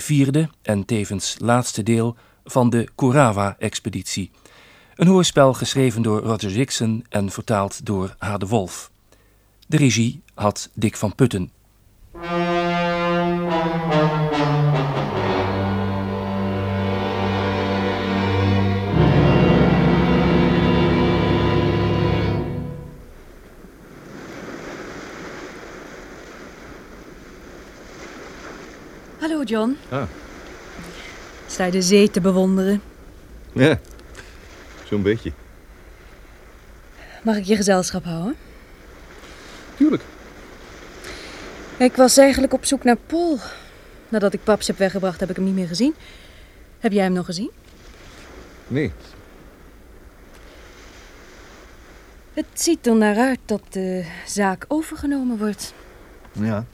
vierde en tevens laatste deel van de Kurawa-expeditie. Een hoorspel geschreven door Roger Dixon en vertaald door H. de Wolf. De regie had Dick van Putten. John. Ah. Sta je de zee te bewonderen? Ja, zo'n beetje. Mag ik je gezelschap houden? Tuurlijk. Ik was eigenlijk op zoek naar Paul. Nadat ik paps heb weggebracht, heb ik hem niet meer gezien. Heb jij hem nog gezien? Nee. Het ziet er naar uit dat de zaak overgenomen wordt. Ja.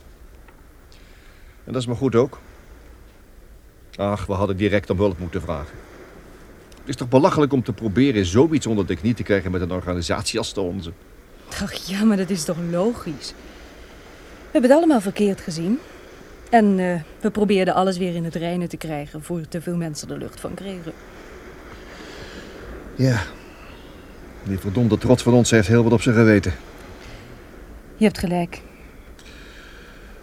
En dat is maar goed ook. Ach, we hadden direct om hulp moeten vragen. Het is toch belachelijk om te proberen zoiets onder de knie te krijgen met een organisatie als de onze. Ach ja, maar dat is toch logisch? We hebben het allemaal verkeerd gezien. En eh, we probeerden alles weer in het reinen te krijgen voor te veel mensen de lucht van kregen. Ja. Die verdomde trots van ons heeft heel wat op zijn geweten. Je hebt gelijk.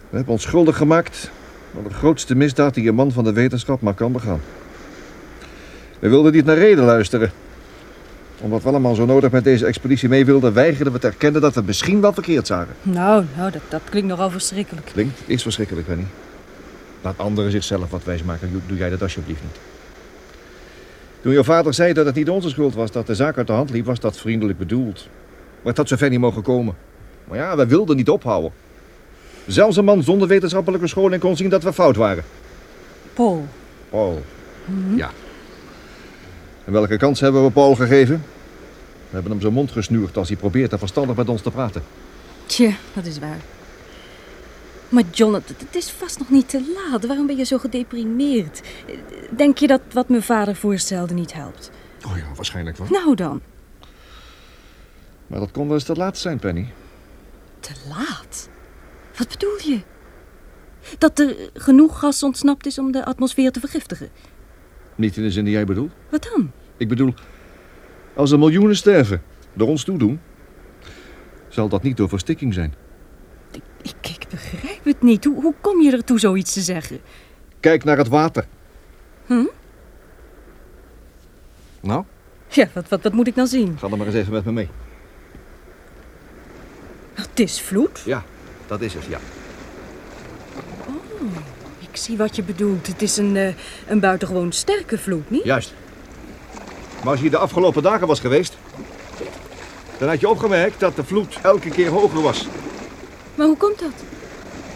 We hebben ons schuldig gemaakt aan de grootste misdaad die een man van de wetenschap maar kan begaan. We wilden niet naar reden luisteren. Omdat we allemaal zo nodig met deze expeditie mee wilden, weigerden we te erkennen dat we misschien wel verkeerd zagen. Nou, nou dat, dat klinkt nogal verschrikkelijk. Klinkt, is verschrikkelijk, Penny. Laat anderen zichzelf wat wijsmaken. Doe, doe jij dat alsjeblieft niet. Toen je vader zei dat het niet onze schuld was dat de zaak uit de hand liep, was dat vriendelijk bedoeld. Maar het had zover niet mogen komen. Maar ja, we wilden niet ophouden. Zelfs een man zonder wetenschappelijke scholing kon zien dat we fout waren. Paul. Paul. Ja. En welke kans hebben we Paul gegeven? We hebben hem zijn mond gesnuurd als hij probeert verstandig met ons te praten. Tja, dat is waar. Maar John, het, het is vast nog niet te laat. Waarom ben je zo gedeprimeerd? Denk je dat wat mijn vader voorstelde niet helpt? Oh ja, waarschijnlijk wel. Nou dan. Maar dat kon wel eens te laat zijn, Penny. Te laat? Wat bedoel je? Dat er genoeg gas ontsnapt is om de atmosfeer te vergiftigen. Niet in de zin die jij bedoelt. Wat dan? Ik bedoel, als er miljoenen sterven door ons toedoen, zal dat niet door verstikking zijn. Ik, ik, ik begrijp het niet. Hoe, hoe kom je ertoe zoiets te zeggen? Kijk naar het water. Hm? Nou, Ja, wat, wat, wat moet ik dan zien? ga dan maar eens even met me mee. Het is vloed. Ja, dat is het, ja. Ik zie wat je bedoelt. Het is een, eh, een buitengewoon sterke vloed, niet? Juist. Maar als je de afgelopen dagen was geweest, dan had je opgemerkt dat de vloed elke keer hoger was. Maar hoe komt dat?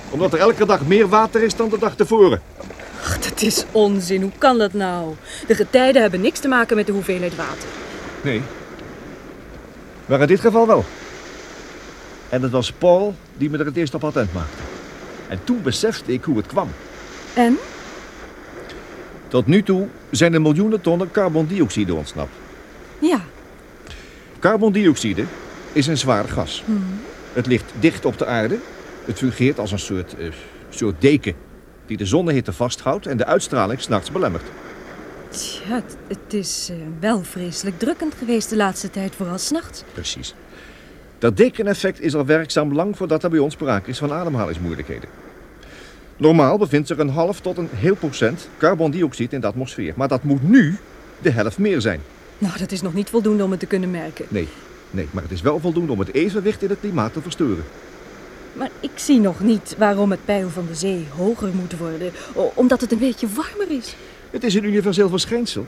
Omdat er elke dag meer water is dan de dag tevoren. Ach, dat is onzin. Hoe kan dat nou? De getijden hebben niks te maken met de hoeveelheid water. Nee. Maar in dit geval wel. En het was Paul die me er het eerst op attent maakte. En toen besefte ik hoe het kwam. En? Tot nu toe zijn er miljoenen tonnen carbondioxide ontsnapt. Ja. Carbondioxide is een zwaar gas. Het ligt dicht op de aarde. Het fungeert als een soort, eh, soort deken die de zonnehitte vasthoudt en de uitstraling s'nachts belemmert. Tja, het, het is eh, wel vreselijk drukkend geweest de laatste tijd, vooral s'nachts. Precies. Dat dekeneffect is al werkzaam lang voordat er bij ons sprake is van ademhalingsmoeilijkheden. Normaal bevindt zich een half tot een heel procent carbondioxide in de atmosfeer. Maar dat moet nu de helft meer zijn. Nou, dat is nog niet voldoende om het te kunnen merken. Nee, nee, maar het is wel voldoende om het evenwicht in het klimaat te verstoren. Maar ik zie nog niet waarom het peil van de zee hoger moet worden. Omdat het een beetje warmer is. Het is een universeel verschijnsel.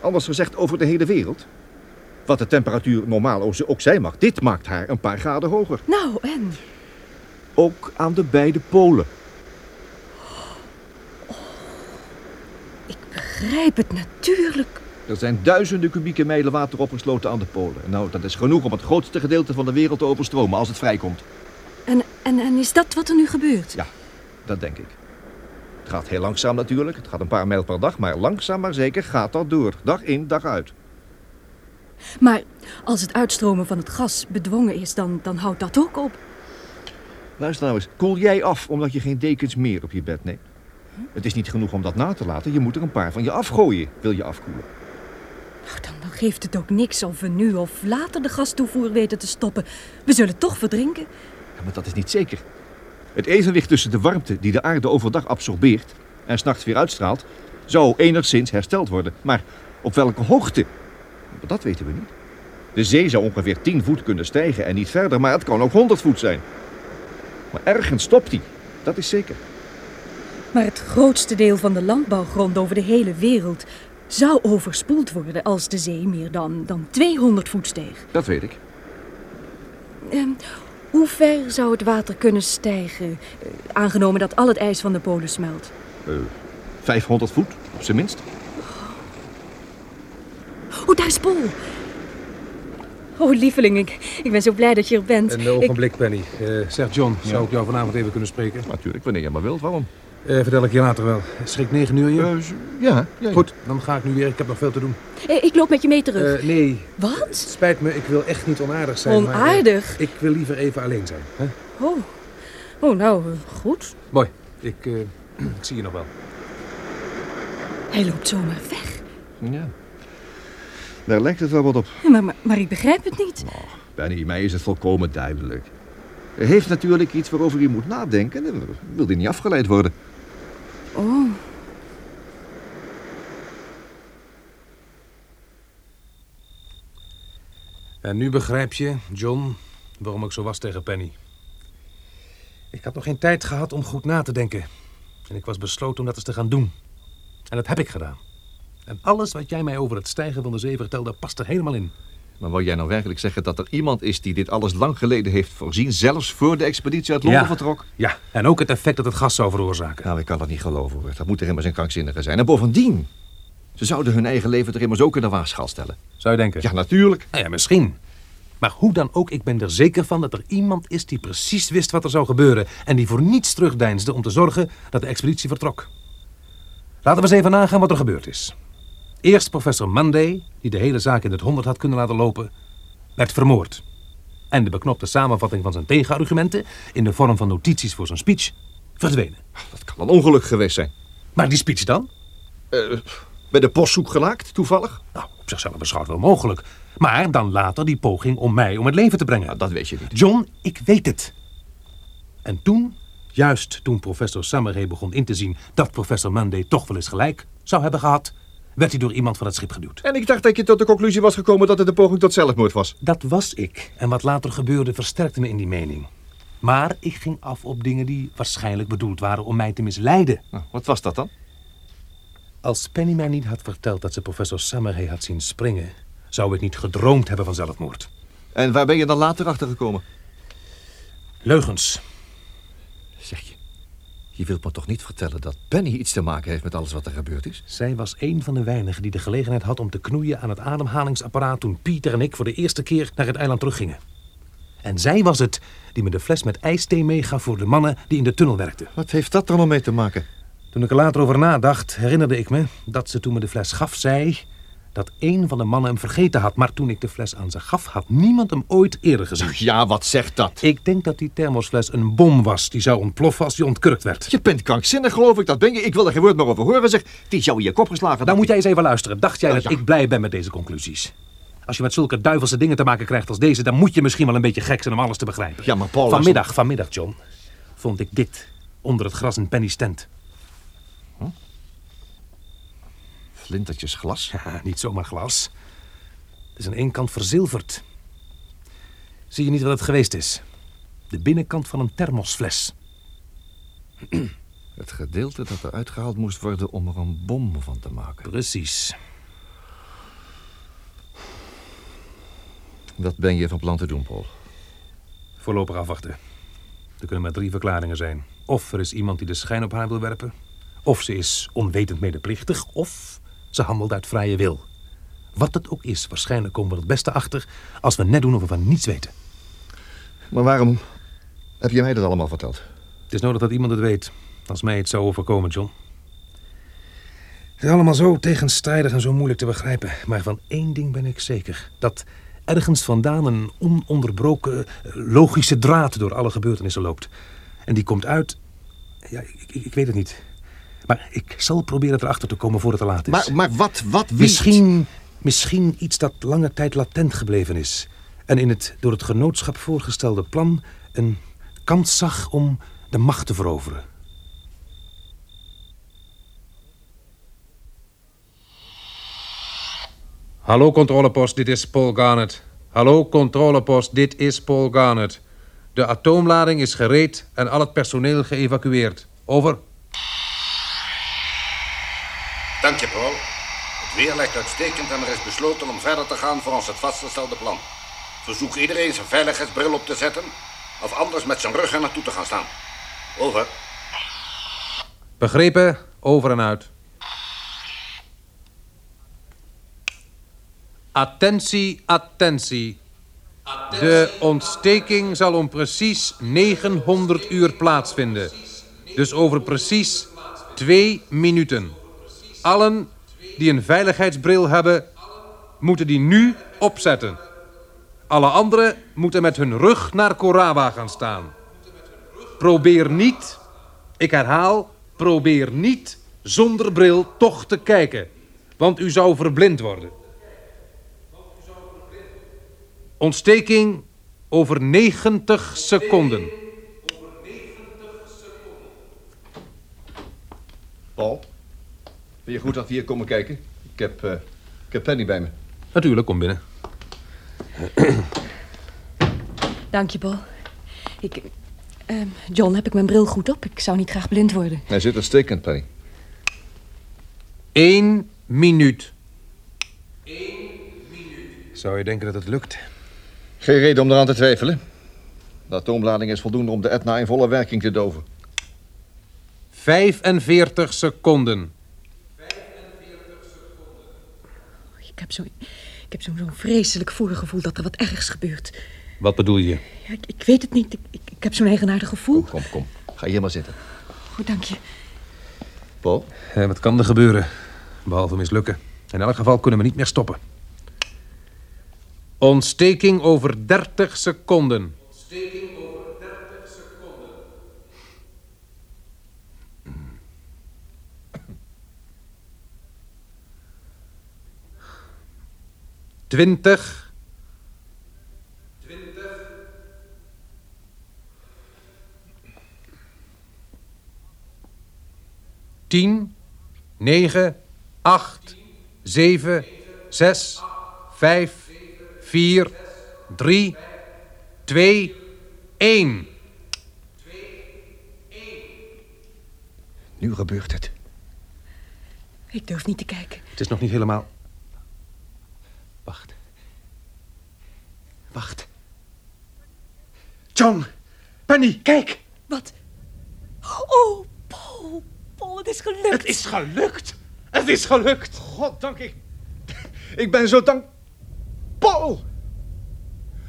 Anders gezegd over de hele wereld. Wat de temperatuur normaal ook- zijn mag, dit maakt haar een paar graden hoger. Nou, en? Ook aan de beide polen. Ik begrijp het natuurlijk. Er zijn duizenden kubieke mijlen water opgesloten aan de polen. Nou, dat is genoeg om het grootste gedeelte van de wereld te overstromen als het vrijkomt. En, en, en is dat wat er nu gebeurt? Ja, dat denk ik. Het gaat heel langzaam natuurlijk. Het gaat een paar mijl per dag, maar langzaam maar zeker gaat dat door. Dag in, dag uit. Maar als het uitstromen van het gas bedwongen is, dan, dan houdt dat ook op. Luister nou eens, koel jij af omdat je geen dekens meer op je bed neemt? Het is niet genoeg om dat na te laten. Je moet er een paar van je afgooien, wil je afkoelen. Nou, dan, dan geeft het ook niks of we nu of later de gastoevoer weten te stoppen. We zullen toch verdrinken. Ja, maar dat is niet zeker. Het evenwicht tussen de warmte die de aarde overdag absorbeert en s'nachts weer uitstraalt, zou enigszins hersteld worden. Maar op welke hoogte? Dat weten we niet. De zee zou ongeveer 10 voet kunnen stijgen en niet verder, maar het kan ook 100 voet zijn. Maar ergens stopt die, dat is zeker. Maar het grootste deel van de landbouwgrond over de hele wereld zou overspoeld worden als de zee meer dan, dan 200 voet steeg. Dat weet ik. Ehm, hoe ver zou het water kunnen stijgen, eh, aangenomen dat al het ijs van de polen smelt? Eh, 500 voet, op zijn minst. Oh, daar is Paul. Oh, lieveling, ik, ik ben zo blij dat je er bent. Een Ik- ogenblik, Penny. Eh, zeg John, zou ik jou vanavond even kunnen spreken? Natuurlijk, wanneer je maar wilt. Waarom? Eh, vertel ik je later wel. Schrik 9 uur je? Eh, z- ja, ja, ja. Goed, dan ga ik nu weer. Ik heb nog veel te doen. eh, ik loop met je mee terug. Eh, nee, Wat? spijt me. Ik wil echt niet onaardig zijn. maar, Onaardig? ik wil liever even alleen zijn. Hè? Oh. oh, nou, goed. Mooi. Ik, eh, ik zie je nog wel. Hij loopt zomaar weg. Ja. Daar lijkt het wel wat op. Maar, maar, maar ik begrijp het niet. Benny, mij is het volkomen duidelijk. Hij heeft natuurlijk iets waarover hij moet nadenken en wil hij niet afgeleid worden. Oh. En nu begrijp je, John, waarom ik zo was tegen Penny. Ik had nog geen tijd gehad om goed na te denken. En ik was besloten om dat eens te gaan doen. En dat heb ik gedaan. En alles wat jij mij over het stijgen van de zee vertelde, past er helemaal in. Maar wou jij nou werkelijk zeggen dat er iemand is die dit alles lang geleden heeft voorzien, zelfs voor de expeditie uit Londen Ja. vertrok? Ja, en ook het effect dat het gas zou veroorzaken. Nou, ik kan dat niet geloven hoor. Dat moet er immers een krankzinnige zijn. En bovendien, ze zouden hun eigen leven er immers ook in de waagschaal stellen. Zou je denken? Ja, natuurlijk. Nou ja, misschien. Maar hoe dan ook, ik ben er zeker van dat er iemand is die precies wist wat er zou gebeuren. En die voor niets terugdeinsde om te zorgen dat de expeditie vertrok. Laten we eens even nagaan wat er gebeurd is. Eerst professor Monday, die de hele zaak in het honderd had kunnen laten lopen, werd vermoord. En de beknopte samenvatting van zijn tegenargumenten, in de vorm van notities voor zijn speech, verdwenen. Dat kan een ongeluk geweest zijn. Maar die speech dan? Eh, bij de postzoek gelaakt, toevallig? Nou, op zichzelf beschouwd wel mogelijk. Maar dan later die poging om mij om het leven te brengen. Nou, dat weet je niet. John, ik weet het. En toen, juist toen professor Summerhay begon in te zien dat professor Monday toch wel eens gelijk zou hebben gehad, werd hij door iemand van het schip geduwd. En ik dacht dat je tot de conclusie was gekomen dat het een poging tot zelfmoord was. Dat was ik. En wat later gebeurde versterkte me in die mening. Maar ik ging af op dingen die waarschijnlijk bedoeld waren om mij te misleiden. Nou, wat was dat dan? Als Penny mij niet had verteld dat ze professor Summerhay had zien springen, zou ik niet gedroomd hebben van zelfmoord. En waar ben je dan later achter gekomen? Leugens. Je wilt me toch niet vertellen dat Penny iets te maken heeft met alles wat er gebeurd is? Zij was een van de weinigen die de gelegenheid had om te knoeien aan het ademhalingsapparaat toen Pieter en ik voor de eerste keer naar het eiland teruggingen. En zij was het die me de fles met ijsthee meegaf voor de mannen die in de tunnel werkten. Wat heeft dat er nou mee te maken? Toen ik er later over nadacht, herinnerde ik me dat ze toen me de fles gaf zei dat een van de mannen hem vergeten had. Maar toen ik de fles aan ze gaf, had niemand hem ooit eerder gezien. Ja, wat zegt dat? Ik denk dat die thermosfles een bom was die zou ontploffen als die ontkurkt werd. Je bent krankzinnig, geloof ik. Dat ben je. Ik wil er geen woord meer over horen. Zeg, die jou in je kop geslagen. Nou moet jij eens even luisteren. Dacht jij Ja, dat ja. ik blij ben met deze conclusies? Als je met zulke duivelse dingen te maken krijgt als deze, dan moet je misschien wel een beetje gek zijn om alles te begrijpen. Ja, maar Paul... Vanmiddag, vanmiddag, John, vond ik dit onder het gras in Penny's tent. Flintertjes glas. Ja, niet zomaar glas. Het is aan één kant verzilverd. Zie je niet wat het geweest is? De binnenkant van een thermosfles. Het gedeelte dat eruit gehaald moest worden om er een bom van te maken. Precies. Wat ben je van plan te doen, Paul? Voorlopig afwachten. Er kunnen maar drie verklaringen zijn. Of er is iemand die de schijn op haar wil werpen. Of ze is onwetend medeplichtig. Of ze handelt uit vrije wil. Wat het ook is, waarschijnlijk komen we er het beste achter als we net doen of we van niets weten. Maar waarom heb je mij dat allemaal verteld? Het is nodig dat iemand het weet. Als mij het zou overkomen, John. Het is allemaal zo tegenstrijdig en zo moeilijk te begrijpen. Maar van één ding ben ik zeker. Dat ergens vandaan een ononderbroken eh, logische draad door alle gebeurtenissen loopt. En die komt uit... Ja, ik, ik, ik weet het niet. Maar ik zal proberen erachter te komen voor het te laat is. Maar, maar wat, wat wie? Misschien, misschien iets dat lange tijd latent gebleven is. En in het door het genootschap voorgestelde plan een kans zag om de macht te veroveren. Hallo controlepost, dit is Paul Garnet. Hallo controlepost, dit is Paul Garnet. De atoomlading is gereed en al het personeel geëvacueerd. Over. Dank je, Paul. Het weer lijkt uitstekend en er is besloten om verder te gaan volgens het vastgestelde plan. Verzoek iedereen zijn veiligheidsbril op te zetten... of anders met zijn rug er naartoe te gaan staan. Over. Begrepen, over en uit. Attentie, attentie. De ontsteking zal om precies 900 uur plaatsvinden. Dus over precies twee minuten. Allen die een veiligheidsbril hebben, moeten die nu opzetten. Alle anderen moeten met hun rug naar Korawa gaan staan. Probeer niet, ik herhaal, probeer niet zonder bril toch te kijken. Want u zou verblind worden. Ontsteking over 90 seconden. Paul, vind je goed dat we hier komen kijken? Ik heb, eh, ik heb Penny bij me. Natuurlijk, kom binnen. Dank je, Paul. Ik... ehm, John, heb ik mijn bril goed op? Ik zou niet graag blind worden. Hij zit uitstekend, Penny. Eén minuut. Zou je denken dat het lukt? Geen reden om eraan te twijfelen. De atoomlading is voldoende om de Etna in volle werking te doven. 45 seconden. Ik heb zo'n ik heb zo'n zo'n vreselijk voorgevoel dat er wat ergs gebeurt. Wat bedoel je? Ja, ik, ik weet het niet. Ik, ik, ik heb zo'n eigenaardig gevoel. Kom, kom, kom. Ga hier maar zitten. Goed, dank je. Paul? Eh, wat kan er gebeuren? Behalve mislukken. In elk geval kunnen we niet meer stoppen. Ontsteking over 30 seconden. Ontsteking 20. 20. 10, 9, 8, 7, 6, 5, 4, 3, 2, 1. Nu gebeurt het. Ik durf niet te kijken. Het is nog niet helemaal. Wacht. Wacht. John! Penny, kijk! Wat? Oh, Paul. Paul, het is gelukt. Het is gelukt! Het is gelukt! God, dank ik. Ik ben zo dank... Paul!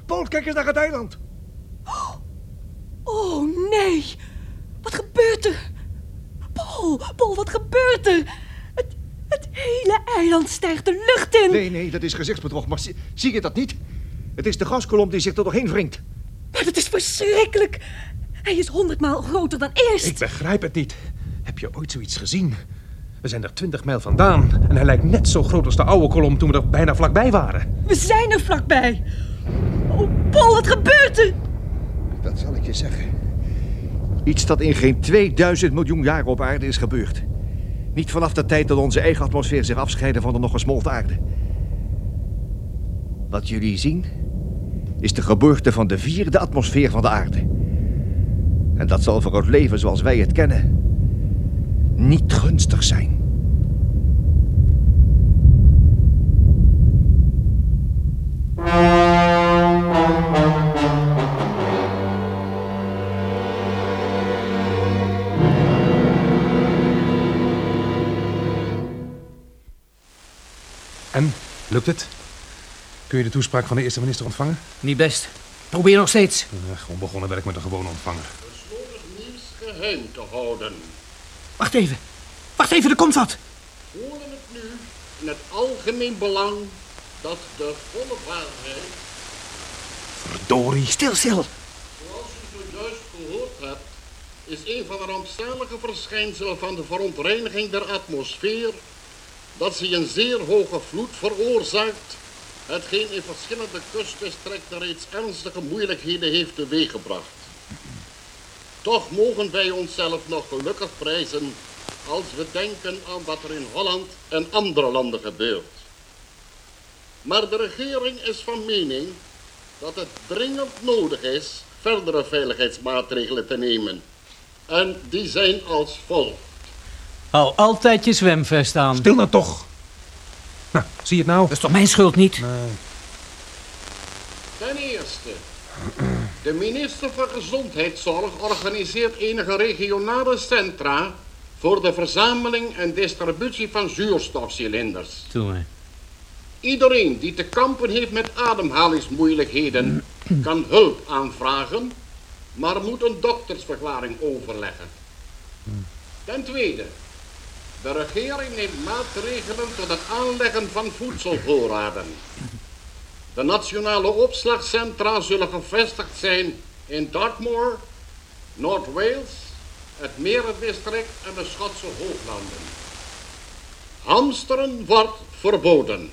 Paul, kijk eens naar het eiland. Oh, nee. Wat gebeurt er? Paul, Paul, wat gebeurt er? Het, het hele eiland stijgt de lucht in. Nee, nee, dat is gezichtsbedrog. Maar zie, zie je dat niet? Het is de gaskolom die zich er doorheen wringt. Maar dat is verschrikkelijk. Hij is honderdmaal groter dan eerst. Ik begrijp het niet. Heb je ooit zoiets gezien? We zijn er 20 mijl vandaan en hij lijkt net zo groot als de oude kolom toen we er bijna vlakbij waren. We zijn er vlakbij. Oh, Paul, wat gebeurt er? Dat zal ik je zeggen. Iets dat in geen 2000 miljoen jaar op aarde is gebeurd. Niet vanaf de tijd dat onze eigen atmosfeer zich afscheidde van de nog gesmolten aarde. Wat jullie zien is de geboorte van de vierde atmosfeer van de aarde. En dat zal voor het leven zoals wij het kennen niet gunstig zijn. En, lukt het? Kun je de toespraak van de eerste minister ontvangen? Niet best. Probeer nog steeds. Gewoon begonnen werk met een gewone ontvanger. Nieuws geheim te houden. Wacht even. Wacht even, er komt wat. Horen het nu in het algemeen belang dat de volle waarheid, Verdorie. Stil, stil. zoals u zojuist gehoord hebt, is een van de rampzalige verschijnselen van de verontreiniging der atmosfeer dat ze een zeer hoge vloed veroorzaakt, hetgeen in verschillende kustdistricten reeds ernstige moeilijkheden heeft teweeggebracht. Toch mogen wij onszelf nog gelukkig prijzen als we denken aan wat er in Holland en andere landen gebeurt. Maar de regering is van mening dat het dringend nodig is verdere veiligheidsmaatregelen te nemen. En die zijn als volgt. Hou altijd je zwemvest aan. Stil nou toch. Nou, zie je het nou? Dat is toch mijn schuld niet? Ten eerste, de minister van Gezondheidszorg organiseert enige regionale centra voor de verzameling en distributie van zuurstofcilinders. Toe maar. Iedereen die te kampen heeft met ademhalingsmoeilijkheden kan hulp aanvragen, maar moet een doktersverklaring overleggen. Ten tweede, de regering neemt maatregelen tot het aanleggen van voedselvoorraden. De nationale opslagcentra zullen gevestigd zijn in Dartmoor, Noord-Wales, het Merendistrict en de Schotse Hooglanden. Hamsteren wordt verboden.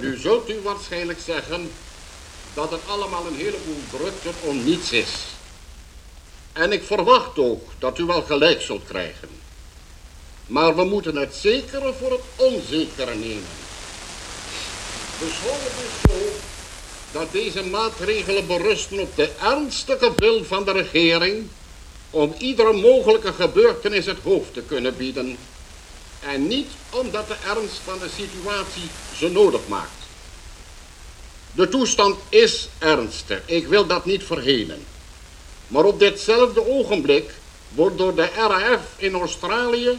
Nu zult u waarschijnlijk zeggen dat het allemaal een heleboel drukte om niets is. En ik verwacht ook dat u wel gelijk zult krijgen. Maar we moeten het zekere voor het onzekere nemen. Beschouw het dus zo dat deze maatregelen berusten op de ernstige wil van de regering om iedere mogelijke gebeurtenis het hoofd te kunnen bieden en niet omdat de ernst van de situatie ze nodig maakt. De toestand is ernstig, ik wil dat niet verhelen. Maar op ditzelfde ogenblik wordt door de RAF in Australië,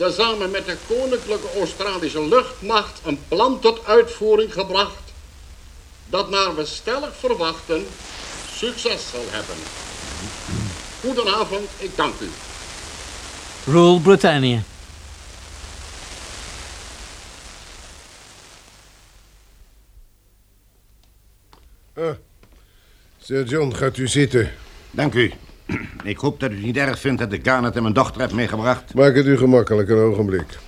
tezamen met de Koninklijke Australische Luchtmacht, een plan tot uitvoering gebracht dat naar we stellig verwachten succes zal hebben. Goedenavond, ik dank u. Rule Britannia. Ah. Sir John, gaat u zitten. Dank u. Ik hoop dat u het niet erg vindt dat ik Garnet en mijn dochter heb meegebracht. Maak het u gemakkelijk, een ogenblik.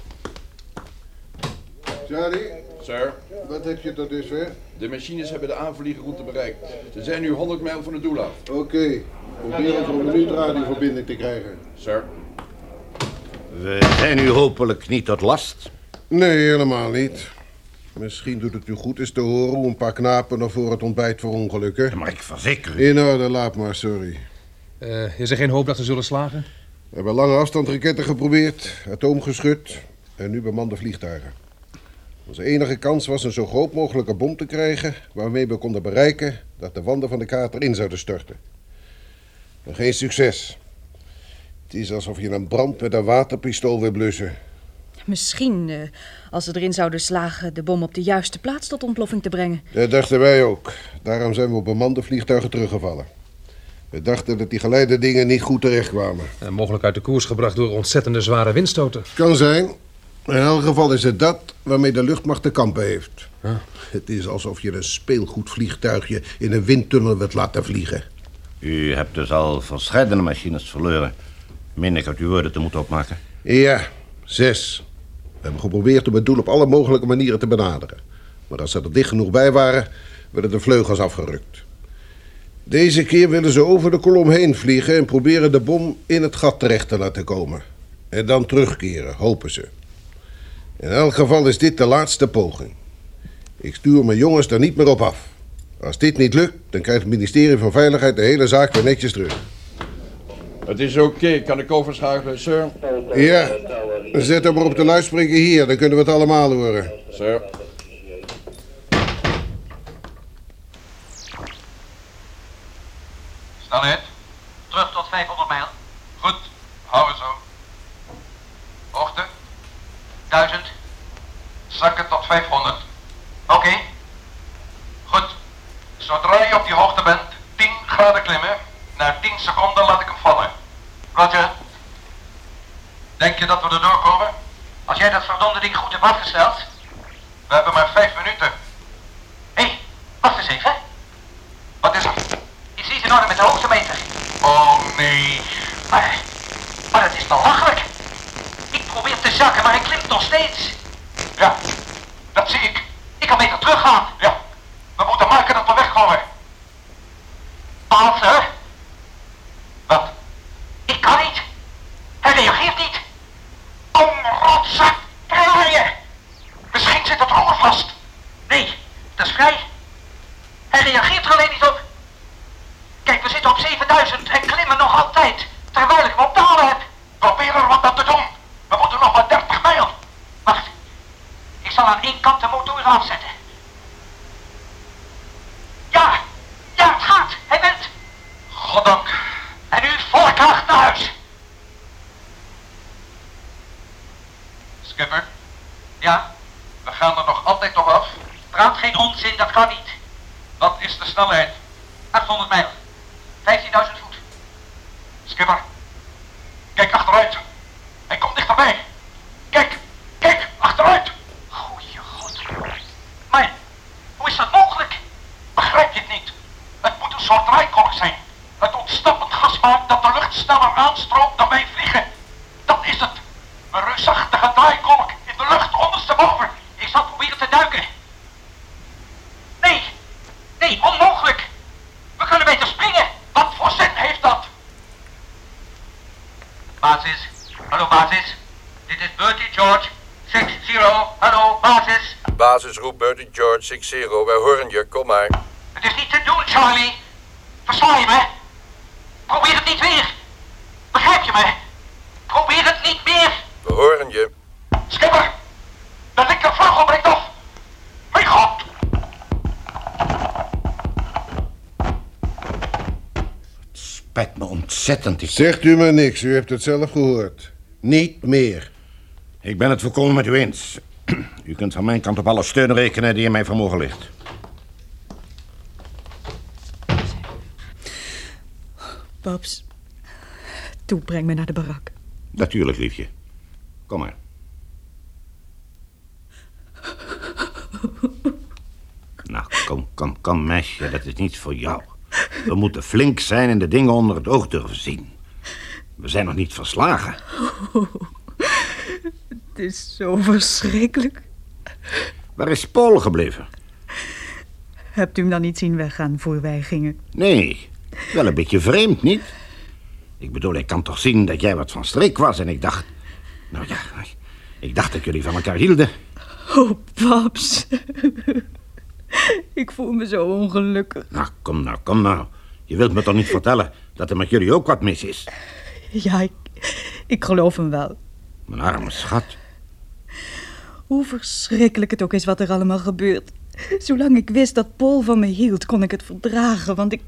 Charlie, Sir, wat heb je tot dusver? de machines hebben de aanvliegroute bereikt. Ze zijn nu 100 mijl van het doel af. Oké, probeer voor een minuut radioverbinding te krijgen. Sir, We zijn u hopelijk niet tot last. Nee, helemaal niet. Misschien doet het u goed eens te horen hoe een paar knapen nog voor het ontbijt verongelukken. Maar ik verzeker u. In orde, laat maar, sorry. Eh, is er geen hoop dat ze zullen slagen? We hebben lange afstand raketten geprobeerd, atoomgeschut en nu bemande vliegtuigen. Onze enige kans was een zo groot mogelijke bom te krijgen... waarmee we konden bereiken dat de wanden van de kaart erin zouden storten. Maar geen succes. Het is alsof je een brand met een waterpistool wil blussen. Misschien, eh, als ze erin zouden slagen, de bom op de juiste plaats tot ontploffing te brengen. Dat dachten wij ook. Daarom zijn we op bemande vliegtuigen teruggevallen. We dachten dat die geleide dingen niet goed terechtkwamen. Eh, mogelijk uit de koers gebracht door ontzettende zware windstoten. Kan zijn. In elk geval is het dat waarmee de luchtmacht te kampen heeft. Het is alsof je een speelgoedvliegtuigje in een windtunnel wilt laten vliegen. U hebt dus al verscheidene machines verloren. Meen ik uit uw woorden te moeten opmaken. Ja, zes. We hebben geprobeerd om het doel op alle mogelijke manieren te benaderen. Maar als ze er dicht genoeg bij waren, werden de vleugels afgerukt. Deze keer willen ze over de kolom heen vliegen en proberen de bom in het gat terecht te laten komen. En dan terugkeren, hopen ze. In elk geval is dit de laatste poging. Ik stuur mijn jongens er niet meer op af. Als dit niet lukt, dan krijgt het ministerie van Veiligheid de hele zaak weer netjes terug. het is oké. Kan ik overschakelen, sir? Ja, zet hem maar op de luidspreker hier, dan kunnen we het allemaal horen. Sir. Snelheid. Terug tot 500 mijl. Goed, houden zo. Hoogte. 1000. Zakken tot 500. Oké. Goed. Zodra je op die hoogte bent, 10 graden klimmen. Na 10 seconden laat ik hem vallen. Roger. Denk je dat we erdoor komen? Als jij dat verdomde ding goed hebt afgesteld. We hebben maar 5 minuten. Hé, hey, wacht eens even. Wat is er? In orde met de hoogtemeter. Oh nee. Maar, maar het is belachelijk. Ik probeer te zakken, maar hij klimt nog steeds. Ja, dat zie ik. Ik kan beter teruggaan. Ja, we moeten maken dat we wegkomen. Arthur? Wat? Ik kan niet. Hij reageert niet. Kom, rotzak, draaien. Misschien zit het roer vast. Nee, dat is vrij. Hij reageert er alleen niet op. Zitten op 7000 en klimmen nog altijd. Terwijl ik me op dalen heb. Probeer er wat aan te doen. We moeten nog maar 30 mijl. Wacht. Ik zal aan één kant de motor afzetten. Ja, ja, het gaat. Hij bent. Goddank. En nu volle kracht naar huis. Skipper? Ja? We gaan er nog altijd toch af? Praat geen onzin, dat kan niet. Wat is de snelheid? 800 mijl. 15.000 voet. Skipper, kijk achteruit. Hij komt dichterbij. Kijk, kijk, achteruit. Goeie god. Maar, hoe is dat mogelijk? Begrijp je het niet? Het moet een soort draaikolk zijn. Het ontsnappend gas maakt dat de lucht sneller aanstroomt dan wij vliegen. Dat is het. Een reusachtige draaikolk in de lucht ondersteboven. Ik zal proberen te duiken. Nee, nee, onmogelijk. We kunnen beter springen. Wat voor zin heeft dat? Basis, hallo basis. Dit is Bertie George, 6-0. Hallo basis. Basisroep Bertie George 6-0, wij horen je, kom maar. Het is niet te doen, Charlie. Spijt me ontzettend. Zegt u maar niks, u heeft het zelf gehoord. Niet meer. Ik ben het volkomen met u eens. U kunt van mijn kant op alle steun rekenen die in mijn vermogen ligt. Babs, toe, breng me naar de barak. Natuurlijk, liefje. Kom maar. Nou, kom, kom, kom, meisje. Dat is niet voor jou. We moeten flink zijn en de dingen onder het oog durven zien. We zijn nog niet verslagen. het is zo verschrikkelijk. Waar is Paul gebleven? Hebt u hem dan niet zien weggaan voor wij gingen? Nee, wel een beetje vreemd, niet? Ik bedoel, ik kan toch zien dat jij wat van streek was en ik dacht... Nou ja, ik dacht dat jullie van elkaar hielden. Oh, paps. ik voel me zo ongelukkig. Nou, kom nou, kom nou. Je wilt me toch niet vertellen dat er met jullie ook wat mis is? Ja, ik, ik geloof hem wel. Mijn arme schat. Hoe verschrikkelijk het ook is wat er allemaal gebeurt. Zolang ik wist dat Paul van me hield, kon ik het verdragen. Want ik,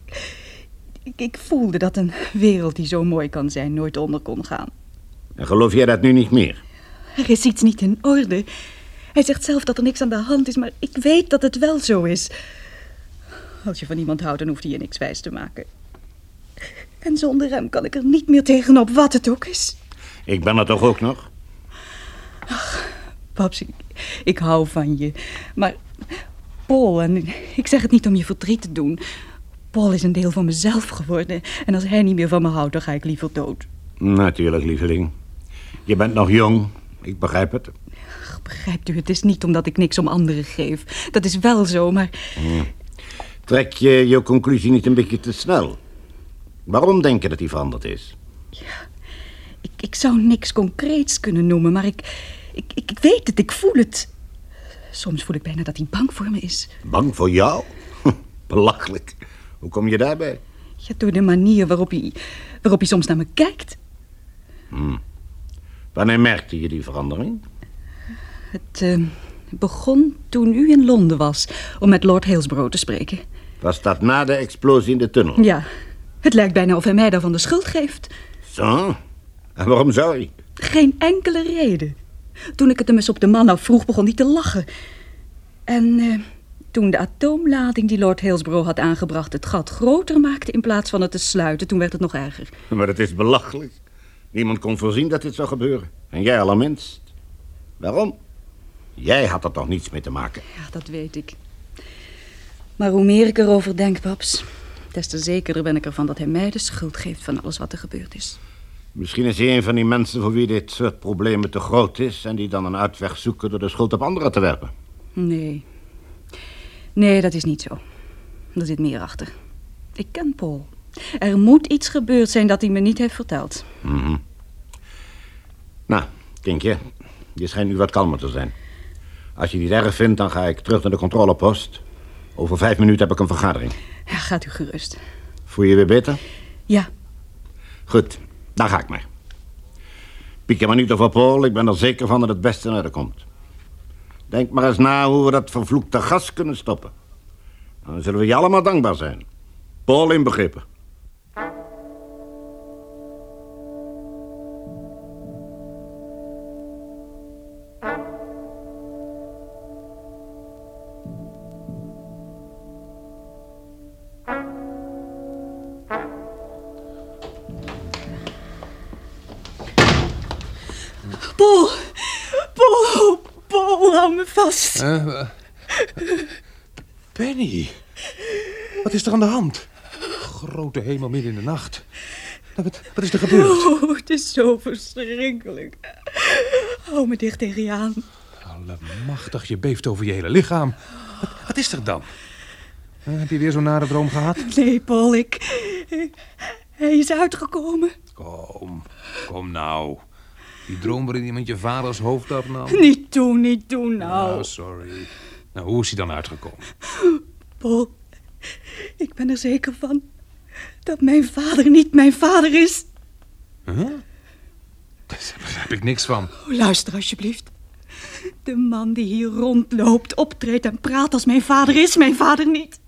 ik, ik voelde dat een wereld die zo mooi kan zijn nooit onder kon gaan. En geloof jij dat nu niet meer? Er is iets niet in orde. Hij zegt zelf dat er niks aan de hand is, maar ik weet dat het wel zo is. Als je van iemand houdt, dan hoeft hij je niks wijs te maken. En zonder hem kan ik er niet meer tegenop, wat het ook is. Ik ben er toch ook nog? Ach, paps, ik, ik hou van je. Maar Paul, en ik zeg het niet om je verdriet te doen. Paul is een deel van mezelf geworden. En als hij niet meer van me houdt, dan ga ik liever dood. Natuurlijk, lieveling. Je bent nog jong. Ik begrijp het. Begrijpt u, het is niet omdat ik niks om anderen geef. Dat is wel zo, maar... Ja. Trek je je conclusie niet een beetje te snel? Waarom denk je dat hij veranderd is? Ja, ik, ik zou niks concreets kunnen noemen, maar ik, ik, ik weet het, ik voel het. Soms voel ik bijna dat hij bang voor me is. Bang voor jou? Belachelijk. Hoe kom je daarbij? Ja, door de manier waarop hij, waarop hij soms naar me kijkt. Hm. Wanneer merkte je die verandering? Het uh, begon toen u in Londen was om met Lord Halesborough te spreken. Was dat na de explosie in de tunnel? Ja. Het lijkt bijna of hij mij daarvan de schuld geeft. Zo? En waarom zou hij? Geen enkele reden. Toen ik het hem eens op de man afvroeg, begon hij te lachen. En uh, toen de atoomlading die Lord Halesborough had aangebracht het gat groter maakte in plaats van het te sluiten, toen werd het nog erger. Maar het is belachelijk. Niemand kon voorzien dat dit zou gebeuren. En jij allerminst. Waarom? Jij had er toch niets mee te maken? Ja, dat weet ik. Maar hoe meer ik erover denk, paps, Des te zekerder ben ik ervan dat hij mij de schuld geeft van alles wat er gebeurd is. Misschien is hij een van die mensen voor wie dit soort problemen te groot is... en die dan een uitweg zoeken door de schuld op anderen te werpen. Nee. Nee, dat is niet zo. Er zit meer achter. Ik ken Paul. Er moet iets gebeurd zijn dat hij me niet heeft verteld. Mhm. Nou, Kinkje, je schijnt nu wat kalmer te zijn. Als je niet erg vindt, dan ga ik terug naar de controlepost. Over vijf minuten heb ik een vergadering. Ja, gaat u gerust. Voel je je weer beter? Ja, Goed, daar ga ik maar. Piek je maar niet over Paul, ik ben er zeker van dat het beste naar komt. Denk maar eens na hoe we dat vervloekte gas kunnen stoppen. Dan zullen we je allemaal dankbaar zijn. Paul inbegrippen. Paul! Paul! Paul, hou me vast. Eh, Penny, wat is er aan de hand? Grote hemel midden in de nacht. Wat, wat is er gebeurd? Oh, het is zo verschrikkelijk. Hou me dicht tegen je aan. Allemachtig, je beeft over je hele lichaam. Wat, wat is er dan? Eh, heb je weer zo'n nare droom gehad? Nee, Paul, ik... Hij is uitgekomen. Kom, kom nou. Die droom waarin iemand je vaders hoofd afnam. Niet doen, niet doen nou. Oh, sorry. Nou, hoe is hij dan uitgekomen? Paul, ik ben er zeker van dat mijn vader niet mijn vader is. Huh? Daar begrijp ik niks van. Oh, luister alsjeblieft. De man die hier rondloopt, optreedt en praat als mijn vader is mijn vader niet.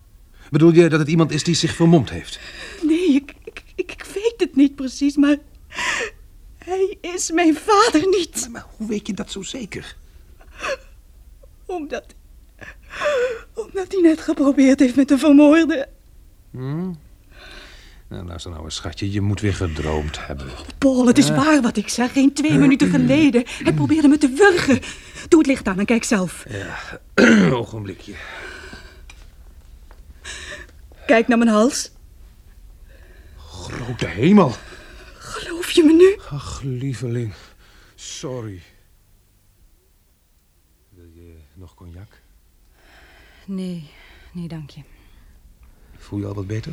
Bedoel je dat het iemand is die zich vermomd heeft? Nee, ik, ik, ik, ik weet het niet precies, maar hij is mijn vader niet. Maar hoe weet je dat zo zeker? Omdat, omdat hij net geprobeerd heeft me te vermoorden. Hm? Nou, luister nou eens, schatje. Je moet weer gedroomd hebben. Paul, het is waar wat ik zeg. Geen twee minuten geleden. Hij probeerde me te wurgen. Doe het licht aan en kijk zelf. Ja, ogenblikje. Kijk naar mijn hals. Grote hemel. Geloof je me nu? Ach, lieveling. Sorry. Wil je nog cognac? Nee, nee, dank je. Voel je al wat beter?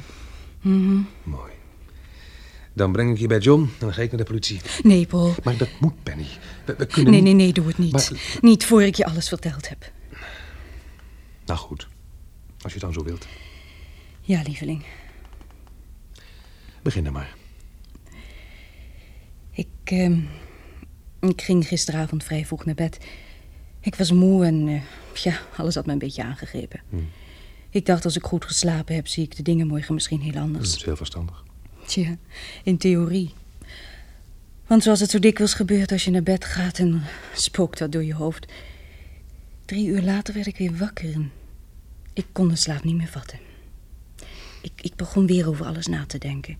Mhm. Mooi. Dan breng ik je bij John en dan ga ik naar de politie. Nee, Paul. Maar dat moet, Penny. We, we kunnen Nee, niet- nee, nee, doe het niet. Maar- Niet voor ik je alles verteld heb. Nou goed, als je het dan zo wilt. Ja, lieveling. Begin dan maar. Ik, ehm, ik ging gisteravond vrij vroeg naar bed. Ik was moe en eh, ja, alles had me een beetje aangegrepen. Hm. Ik dacht, als ik goed geslapen heb, zie ik de dingen morgen misschien heel Dat anders. is heel verstandig. Tja, in theorie. Want zoals het zo dikwijls gebeurt als je naar bed gaat en spookt wat door je hoofd. Drie uur later werd ik weer wakker en ik kon de slaap niet meer vatten. Ik, ik begon weer over alles na te denken.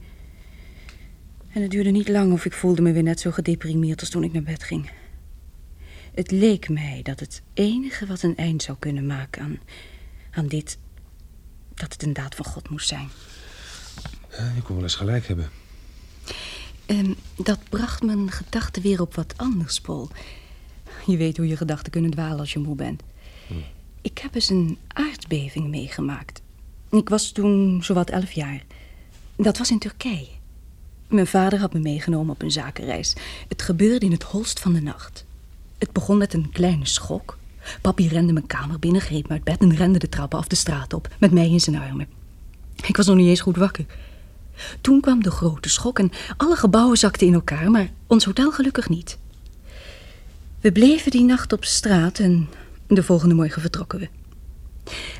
En het duurde niet lang of ik voelde me weer net zo gedeprimeerd als toen ik naar bed ging. Het leek mij dat het enige wat een eind zou kunnen maken aan, aan dit, dat het een daad van God moest zijn. Je kon wel eens gelijk hebben. En dat bracht mijn gedachten weer op wat anders, Paul. Je weet hoe je gedachten kunnen dwalen als je moe bent. Ik heb eens een aardbeving meegemaakt. Ik was toen zowat elf jaar. Dat was in Turkije. Mijn vader had me meegenomen op een zakenreis. Het gebeurde in het holst van de nacht. Het begon met een kleine schok. Papi rende mijn kamer binnen, greep me uit bed en rende de trappen af de straat op, met mij in zijn armen. Ik was nog niet eens goed wakker. Toen kwam de grote schok en alle gebouwen zakten in elkaar, maar ons hotel gelukkig niet. We bleven die nacht op straat en de volgende morgen vertrokken we.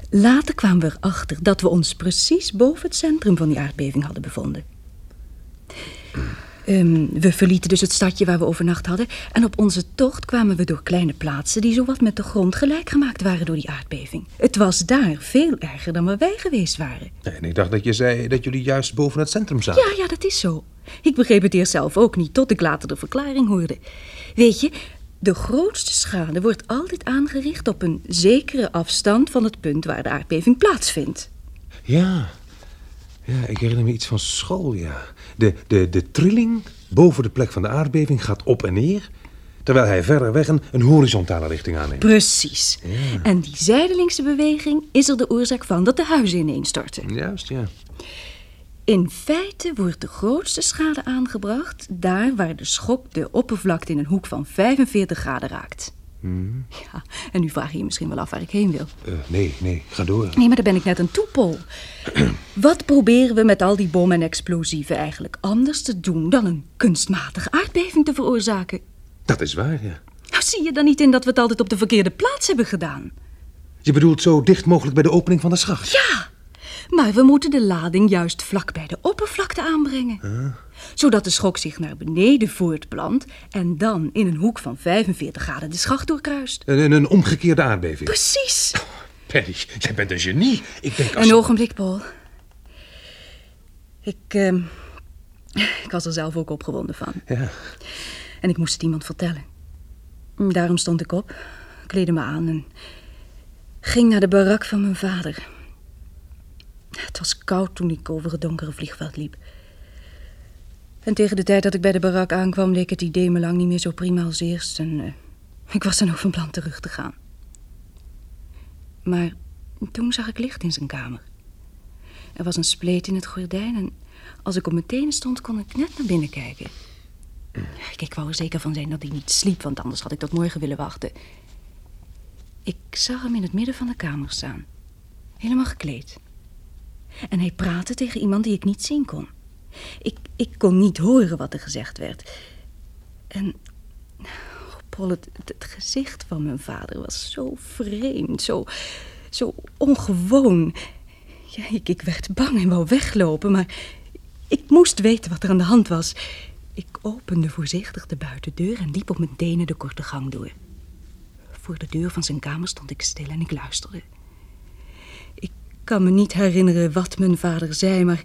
Later kwamen we erachter dat we ons precies boven het centrum van die aardbeving hadden bevonden. Ehm, we verlieten dus het stadje waar we overnacht hadden. En op onze tocht kwamen we door kleine plaatsen die zowat met de grond gelijk gemaakt waren door die aardbeving. Het was daar veel erger dan waar wij geweest waren. En ik dacht dat je zei dat jullie juist boven het centrum zaten. Ja, ja, dat is zo. Ik begreep het eerst zelf ook niet, tot ik later de verklaring hoorde. Weet je, de grootste schade wordt altijd aangericht op een zekere afstand van het punt waar de aardbeving plaatsvindt. Ja. Ja, ik herinner me iets van school, ja. De, de, de trilling boven de plek van de aardbeving gaat op en neer... terwijl hij verder weg een, een horizontale richting aanneemt. Precies. En die zijdelingse beweging is er de oorzaak van dat de huizen ineenstorten. Juist, ja. In feite wordt de grootste schade aangebracht daar waar de schok de oppervlakte in een hoek van 45 graden raakt. Ja, en nu vraag je je misschien wel af waar ik heen wil. Eh, nee, nee, ga door. Nee, maar daar ben ik net een toepol. Wat proberen we met al die bommen en explosieven eigenlijk anders te doen dan een kunstmatige aardbeving te veroorzaken? Dat is waar, ja. Nou, zie je dan niet in dat we het altijd op de verkeerde plaats hebben gedaan? Je bedoelt zo dicht mogelijk bij de opening van de schacht? Ja, maar we moeten de lading juist vlak bij de oppervlakte aanbrengen. Zodat de schok zich naar beneden voortplant en dan in een hoek van 45 graden de schacht doorkruist. Een, een omgekeerde aardbeving. Precies. Penny, jij bent een genie. Ik denk als... Een ogenblik, Paul. Ik, ehm, ik was er zelf ook opgewonden van. Ja. En ik moest het iemand vertellen. Daarom stond ik op, kleedde me aan en ging naar de barak van mijn vader. Het was koud toen ik over het donkere vliegveld liep. En tegen de tijd dat ik bij de barak aankwam, leek het idee me lang niet meer zo prima als eerst. En eh, ik was dan ook van plan terug te gaan. Maar toen zag ik licht in zijn kamer. Er was een spleet in het gordijn en als ik op mijn tenen stond, kon ik net naar binnen kijken. Ik, wou er zeker van zijn dat hij niet sliep, want anders had ik tot morgen willen wachten. Ik zag hem in het midden van de kamer staan, helemaal gekleed. En hij praatte tegen iemand die ik niet zien kon. Ik, ik kon niet horen wat er gezegd werd. En oh, Paul, het, het, gezicht van mijn vader was zo vreemd, zo, zo ongewoon. Ja, ik, ik werd bang en wou weglopen, maar ik moest weten wat er aan de hand was. Ik opende voorzichtig de buitendeur en liep op mijn tenen de korte gang door. Voor de deur van zijn kamer stond ik stil en ik luisterde. Ik kan me niet herinneren wat mijn vader zei, maar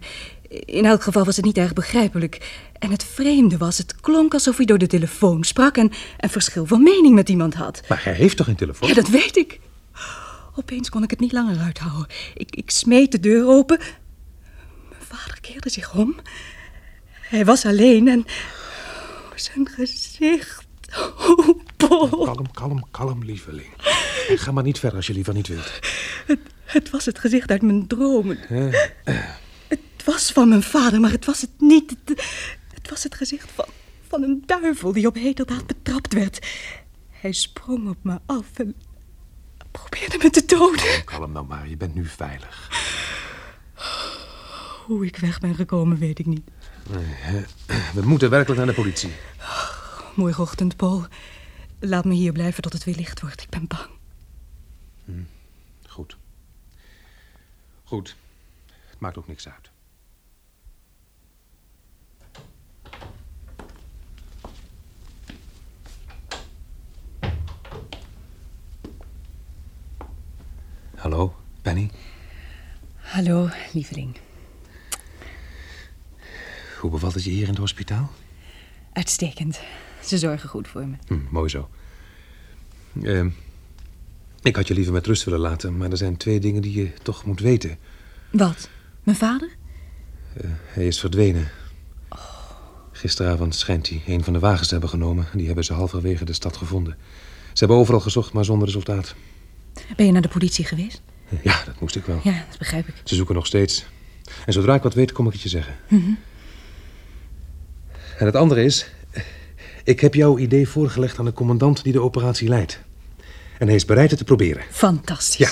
in elk geval was het niet erg begrijpelijk. En het vreemde was, het klonk alsof hij door de telefoon sprak en een verschil van mening met iemand had. Maar hij heeft toch een telefoon? Ja, dat weet ik. Opeens kon ik het niet langer uithouden. Ik, ik smeet de deur open. Mijn vader keerde zich om. Hij was alleen en zijn gezicht. Oh, Paul. Kalm, kalm, kalm, lieveling. Ga maar niet verder als je liever niet wilt. Het, het was het gezicht uit mijn dromen. Het was van mijn vader, maar het was het niet. Het, het was het gezicht van, van een duivel die op heterdaad betrapt werd. Hij sprong op me af en probeerde me te doden. Kalm nou maar, je bent nu veilig. Hoe ik weg ben gekomen, weet ik niet. Nee, we moeten werkelijk naar de politie. Morgenochtend, Paul. Laat me hier blijven tot het weer licht wordt. Ik ben bang. Hm. Goed. Goed. Het maakt ook niks uit. Hallo, Penny. Hallo, lieveling. Hoe bevalt het je hier in het hospitaal? Uitstekend. Ze zorgen goed voor me. Hm, mooi zo. Uh, ik had je liever met rust willen laten, maar er zijn twee dingen die je toch moet weten. Wat? Mijn vader? Uh, hij is verdwenen. Oh. Gisteravond schijnt hij een van de wagens te hebben genomen. Die hebben ze halverwege de stad gevonden. Ze hebben overal gezocht, maar zonder resultaat. Ben je naar de politie geweest? Ja, dat moest ik wel. Ja, dat begrijp ik. Ze zoeken nog steeds. En zodra ik wat weet, kom ik het je zeggen. Mm -hmm. En het andere is... Ik heb jouw idee voorgelegd aan de commandant die de operatie leidt. En hij is bereid het te proberen. Fantastisch. Ja.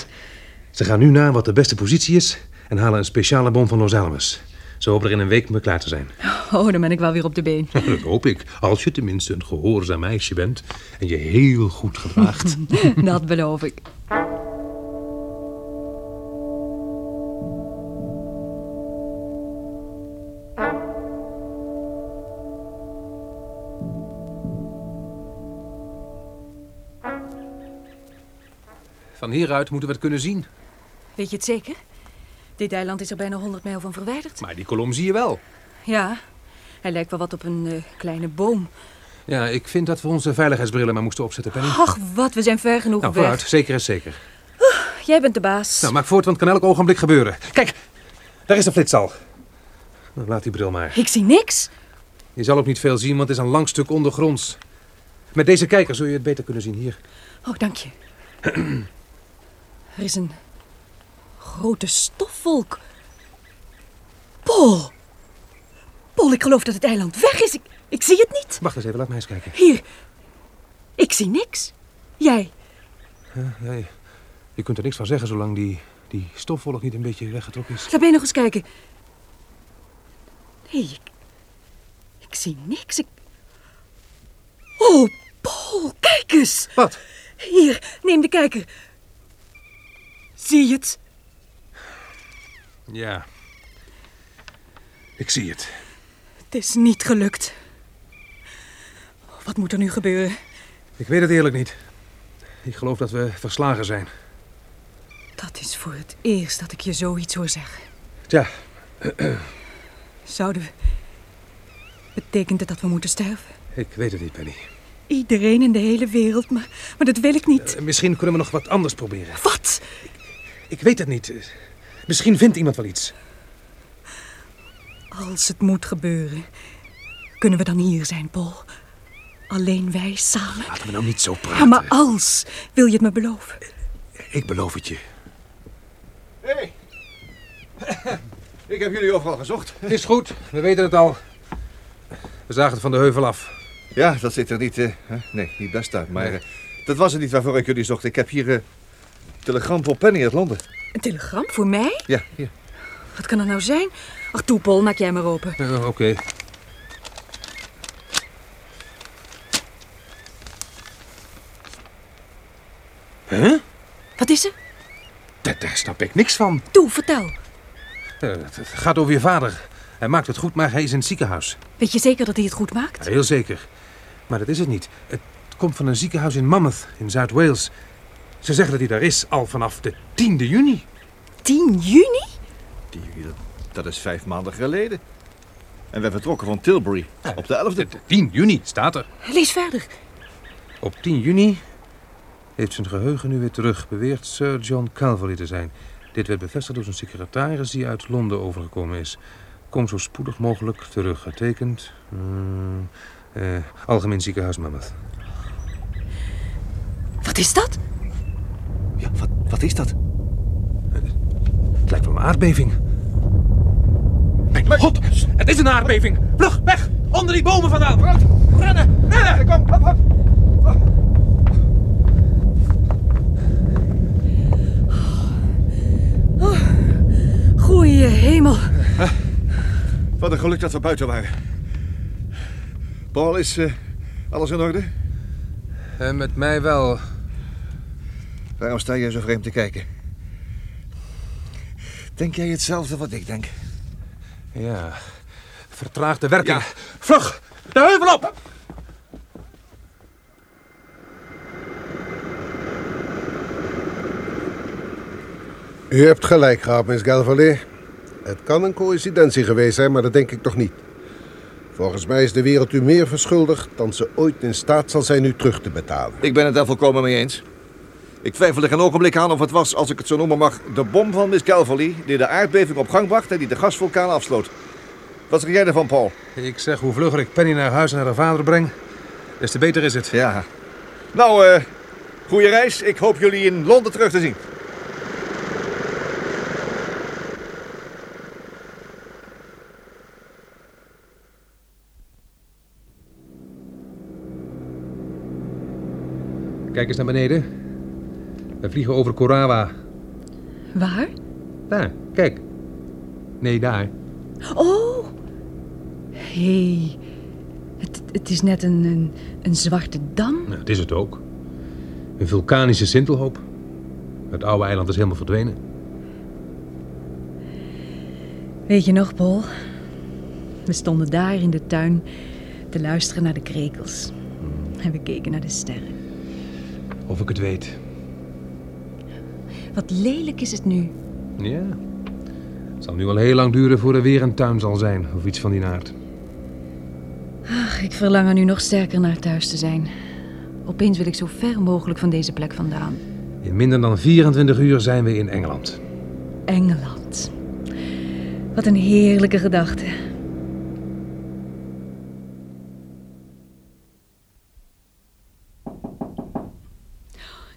Ze gaan nu naar wat de beste positie is... en halen een speciale bom van Los Alamos. Ze hopen er in een week mee klaar te zijn. Oh, dan ben ik wel weer op de been. Dat hoop ik. Als je tenminste een gehoorzaam meisje bent... en je heel goed gedraagt. dat beloof ik. Van hieruit moeten we het kunnen zien. Weet je het zeker? Dit eiland is er bijna 100 mijl van verwijderd. Maar die kolom zie je wel. Ja, hij lijkt wel wat op een uh, kleine boom. Ja, ik vind dat we onze veiligheidsbrillen maar moesten opzetten, Penny. Ach, wat, we zijn ver genoeg nou, weg. vooruit, zeker is zeker. Jij bent de baas. Nou, maak voort, want het kan elk ogenblik gebeuren. Kijk, daar is de flits al. Nou, laat die bril maar. Ik zie niks. Je zal ook niet veel zien, want het is een lang stuk ondergronds. Met deze kijker zul je het beter kunnen zien. Hier. Oh, dank je. er is een grote stofwolk. Paul. Paul, ik geloof dat het eiland weg is. Ik, ik zie het niet. Wacht eens even, laat mij eens kijken. Hier. Ik zie niks. Jij? Ja, je kunt er niks van zeggen zolang die, die stofwolk niet een beetje weggetrokken is. Laat mij nog eens kijken. Nee, ik, ik zie niks. Ik... Oh, Paul, kijk eens. Wat? Hier, neem de kijker. Zie je het? Ja. Ik zie het. Het is niet gelukt. Wat moet er nu gebeuren? Ik weet het eerlijk niet. Ik geloof dat we verslagen zijn. Dat is voor het eerst dat ik je zoiets hoor zeggen. Tja, Zouden we... Betekent het dat we moeten sterven? ik weet het niet, Penny. Iedereen in de hele wereld, maar, maar dat wil ik niet. Eh, Misschien kunnen we nog wat anders proberen. Wat? Ik weet het niet. Misschien vindt iemand wel iets. Als het moet gebeuren, kunnen we dan hier zijn, Paul? Alleen wij samen. Laten we nou niet zo praten. Ja, maar als, wil je het me beloven? Ik beloof het je. Hé! Ik heb jullie overal gezocht. Is goed, we weten het al. We zagen het van de heuvel af. Ja, dat ziet er niet, eh, hè? nee, niet best uit. Maar eh, dat was het niet waarvoor ik jullie zocht. Ik heb hier eh, telegram voor Penny uit Londen. Een telegram voor mij? Ja, hier. Wat kan dat nou zijn? Ach, toe, Paul, maak jij maar open. Oké. Huh? Wat is er? Daar, daar snap ik niks van. Toe, vertel. Eh, het het gaat over je vader. Hij maakt het goed, maar hij is in het ziekenhuis. Weet je zeker dat hij het goed maakt? Ja, heel zeker. Maar dat is het niet. Het komt van een ziekenhuis in Monmouth, in Zuid-Wales. Ze zeggen dat hij daar is al vanaf de 10e juni. 10 juni? Die, dat, dat is vijf maanden geleden. En we vertrokken van Tilbury op de 11e. De 10 juni staat er. Lees verder. Op 10 juni heeft zijn geheugen nu weer terug, beweert Sir John Calverley te zijn. Dit werd bevestigd door zijn secretaris die uit Londen overgekomen is. Kom zo spoedig mogelijk terug. Getekend. hmm, eh, Algemeen ziekenhuis Monmouth. Wat is dat? Ja, wat, wat is dat? Het lijkt wel een aardbeving. Mijn god, het is een aardbeving. Vlug, weg! Onder die bomen vandaan. Rennen, rennen! Kom, hop, hop. Goeie hemel. Wat een geluk dat we buiten waren. Paul, is eh, alles in orde? En Eh, met mij wel. Waarom sta je zo vreemd te kijken? Denk jij hetzelfde wat ik denk? Ja, vertraagde werking. Ja. Vlug, de heuvel op! U hebt gelijk gehad, Miss Galvalier. Het kan een coïncidentie geweest zijn, maar dat denk ik toch niet. Volgens mij is de wereld u meer verschuldigd dan ze ooit in staat zal zijn u terug te betalen. Ik ben het daar volkomen mee eens. Ik twijfel er geen ogenblik aan of het was, als ik het zo noemen mag, de bom van Miss Calverley... die de aardbeving op gang bracht en die de gasvulkaan afsloot. Wat zeg jij ervan, Paul? Ik zeg hoe vlugger ik Penny naar huis en naar haar vader breng, des te beter is het. Ja. Nou, eh, goede reis. Ik hoop jullie in Londen terug te zien. Kijk eens naar beneden. We vliegen over Korawa. Waar? Daar, kijk. Nee, daar. Oh. Hé. Hey. Het, het is net een, een, een zwarte dam. Nou, dat is het ook. Een vulkanische sintelhoop. Het oude eiland is helemaal verdwenen. Weet je nog, Paul? We stonden daar in de tuin te luisteren naar de krekels. En we keken naar de sterren. Of ik het weet. Wat lelijk is het nu. Ja. Het zal nu al heel lang duren voor er weer een tuin zal zijn, of iets van die aard. Ach, ik verlang er nu nog sterker naar thuis te zijn. Opeens wil ik zo ver mogelijk van deze plek vandaan. In minder dan 24 uur zijn we in Engeland. Engeland. Wat een heerlijke gedachte.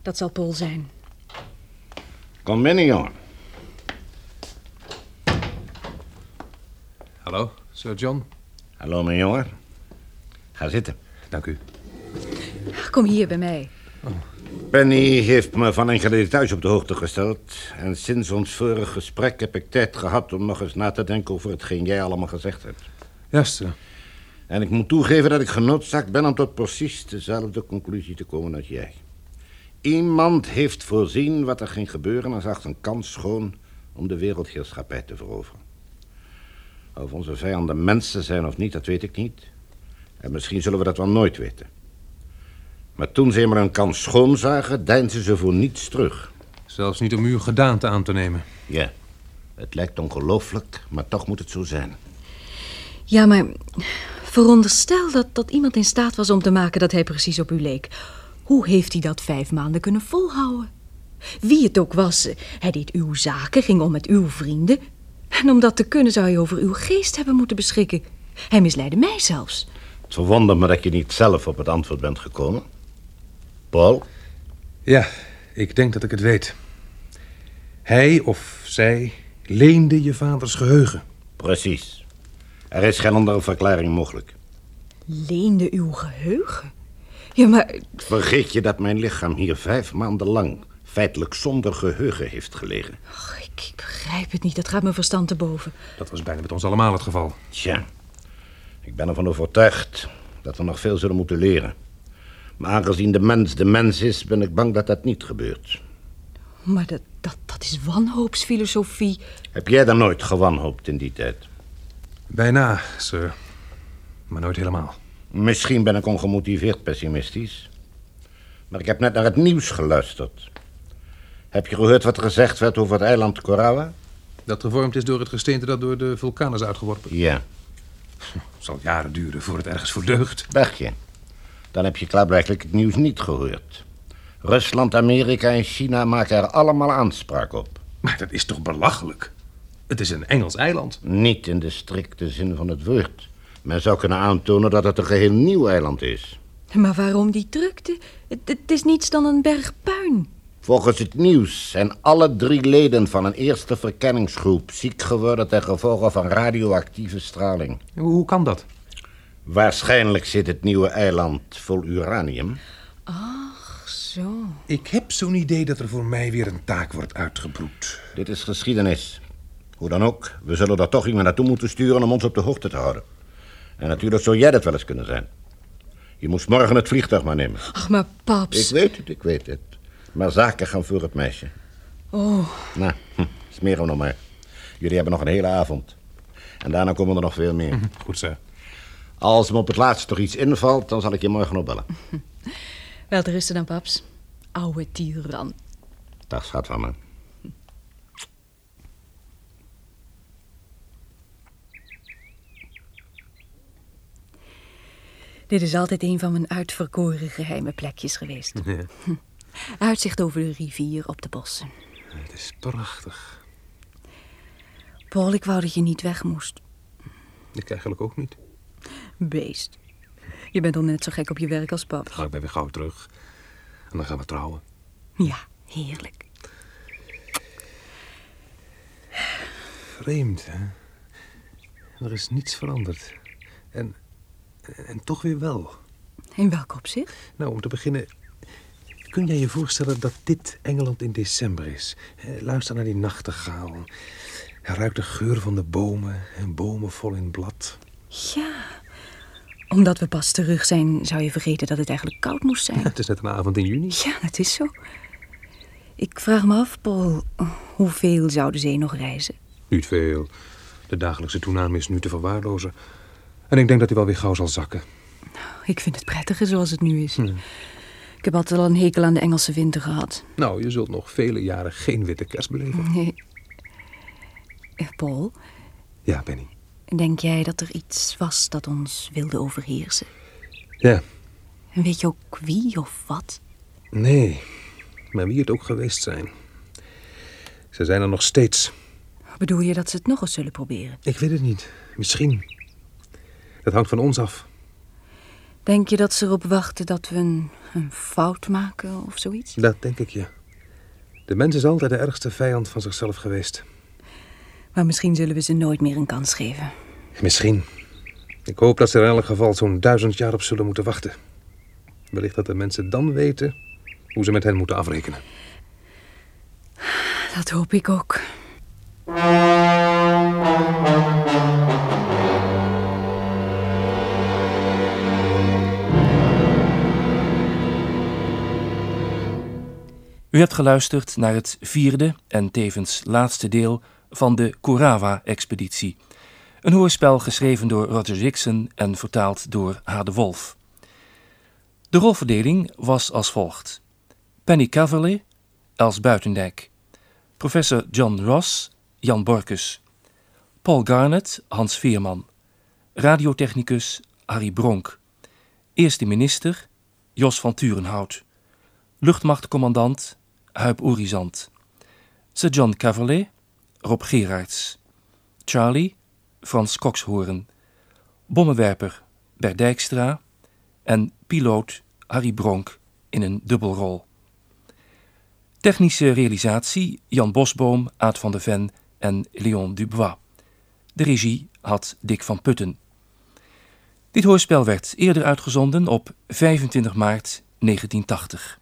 Dat zal Paul zijn. Kom binnen, jongen. Hallo, Sir John. Hallo, mijn jongen. Ga zitten. Dank u. Kom hier bij mij. Penny heeft me van enkele details op de hoogte gesteld. En sinds ons vorige gesprek heb ik tijd gehad om nog eens na te denken over hetgeen jij allemaal gezegd hebt. Juist, sir. En ik moet toegeven dat ik genoodzaakt ben om tot precies dezelfde conclusie te komen als jij. Iemand heeft voorzien wat er ging gebeuren en zag een kans schoon om de wereldheerschappij te veroveren. Of onze vijanden mensen zijn of niet, dat weet ik niet. En misschien zullen we dat wel nooit weten. Maar toen ze maar een kans schoon zagen, deinsden ze voor niets terug. Zelfs niet om uw gedaante aan te nemen. Ja, het lijkt ongelooflijk, maar toch moet het zo zijn. Ja, maar veronderstel dat, dat iemand in staat was om te maken dat hij precies op u leek. Hoe heeft hij dat vijf maanden kunnen volhouden? Wie het ook was, hij deed uw zaken, ging om met uw vrienden. En om dat te kunnen zou hij over uw geest hebben moeten beschikken. Hij misleidde mij zelfs. Het verwondert me dat je niet zelf op het antwoord bent gekomen. Paul? Ja, ik denk dat ik het weet. Hij of zij leende je vaders geheugen. Precies. Er is geen andere verklaring mogelijk. Leende uw geheugen? Ja, maar Vergeet je dat mijn lichaam hier vijf maanden lang feitelijk zonder geheugen heeft gelegen? och, ik, ik begrijp het niet. Dat gaat mijn verstand te boven. Dat was bijna met ons allemaal het geval. Tja, ik ben ervan overtuigd dat we nog veel zullen moeten leren. Maar aangezien de mens de mens is, ben ik bang dat dat niet gebeurt. Maar dat, dat, dat is wanhoopsfilosofie. Heb jij dan nooit gewanhoopt in die tijd? Bijna, sir. Maar nooit helemaal. Misschien ben ik ongemotiveerd pessimistisch. Maar ik heb net naar het nieuws geluisterd. Heb je gehoord wat er gezegd werd over het eiland Korawa? Dat gevormd is door het gesteente dat door de vulkaan is uitgeworpen. Ja. Het zal jaren duren voor het ergens voor deugt. Dacht je? Dan heb je klaarblijkelijk het nieuws niet gehoord. Rusland, Amerika en China maken er allemaal aanspraak op. Maar dat is toch belachelijk? Het is een Engels eiland. Niet in de strikte zin van het woord. Men zou kunnen aantonen dat het een geheel nieuw eiland is. Maar waarom die drukte? Het, het is niets dan een berg puin. Volgens het nieuws zijn alle drie leden van een eerste verkenningsgroep ziek geworden ten gevolge van radioactieve straling. Hoe kan dat? Waarschijnlijk zit het nieuwe eiland vol uranium. Ach, zo. Ik heb zo'n idee dat er voor mij weer een taak wordt uitgebroed. Dit is geschiedenis. Hoe dan ook, we zullen daar toch iemand naartoe moeten sturen om ons op de hoogte te houden. En natuurlijk zou jij dat wel eens kunnen zijn. Je moest morgen het vliegtuig maar nemen. Ach, maar paps. Ik weet het, ik weet het. Maar zaken gaan voor het meisje. Oh, Nou, hm, smeren we nog maar. Jullie hebben nog een hele avond. En daarna komen er nog veel meer. Goed, sir. Als me op het laatst toch iets invalt, dan zal ik je morgen opbellen. wel te rusten dan, paps. Oude tiran. Dag, schat van me. Dit is altijd een van mijn uitverkoren geheime plekjes geweest. Uitzicht over de rivier op de bossen. Het is prachtig. Paul, ik wou dat je niet weg moest. Ik eigenlijk ook niet. Beest. Je bent al net zo gek op je werk als pap. Ga ik ben weer gauw terug. En dan gaan we trouwen. Ja, heerlijk. Vreemd, hè? Er is niets veranderd. En, en toch weer wel. In welk opzicht? Nou, om te beginnen... Kun jij je voorstellen dat dit Engeland in december is? Eh, Luister naar die nachtegaal. Hij ruikt de geur van de bomen en bomen vol in blad. Ja. Omdat we pas terug zijn, zou je vergeten dat het eigenlijk koud moest zijn. Het is net een avond in juni. Ja, dat is zo. Ik vraag me af, Paul, hoeveel zou de zee nog reizen? Niet veel. De dagelijkse toename is nu te verwaarlozen. En ik denk dat hij wel weer gauw zal zakken. Ik vind het prettiger zoals het nu is. Ik heb altijd al een hekel aan de Engelse winter gehad. Nou, je zult nog vele jaren geen witte kerst beleven. Nee. Eh, Paul, Ja, Benny. denk jij dat er iets was dat ons wilde overheersen? Ja. En weet je ook wie of wat? Nee, maar wie het ook geweest zijn. Ze zijn er nog steeds. Bedoel je dat ze het nog eens zullen proberen? Ik weet het niet. Misschien. Dat hangt van ons af. Denk je dat ze erop wachten dat we een, een fout maken of zoiets? Dat denk ik je. De mens is altijd de ergste vijand van zichzelf geweest. Maar misschien zullen we ze nooit meer een kans geven. Misschien. Ik hoop dat ze er in elk geval zo'n duizend jaar op zullen moeten wachten. Wellicht dat de mensen dan weten hoe ze met hen moeten afrekenen. Dat hoop ik ook. U hebt geluisterd naar het vierde en tevens laatste deel van de Kurawa-expeditie. Een hoorspel geschreven door Roger Dixon en vertaald door H. de Wolf. De rolverdeling was als volgt. Penny Caverley, Els Buitendijk. Professor John Ross, Jan Borkus. Paul Garnett, Hans Veerman. Radiotechnicus Harry Bronk. Eerste minister Jos van Turenhout. Luchtmachtcommandant Huip Oerizant. Sir John Caverley, Rob Gerards. Charlie, Frans Kokshoorn. Bommenwerper Bert Dijkstra. En piloot Harry Bronk in een dubbelrol. Technische realisatie Jan Bosboom, Aad van der Ven en Leon Dubois. De regie had Dick van Putten. Dit hoorspel werd eerder uitgezonden op 25 maart 1980.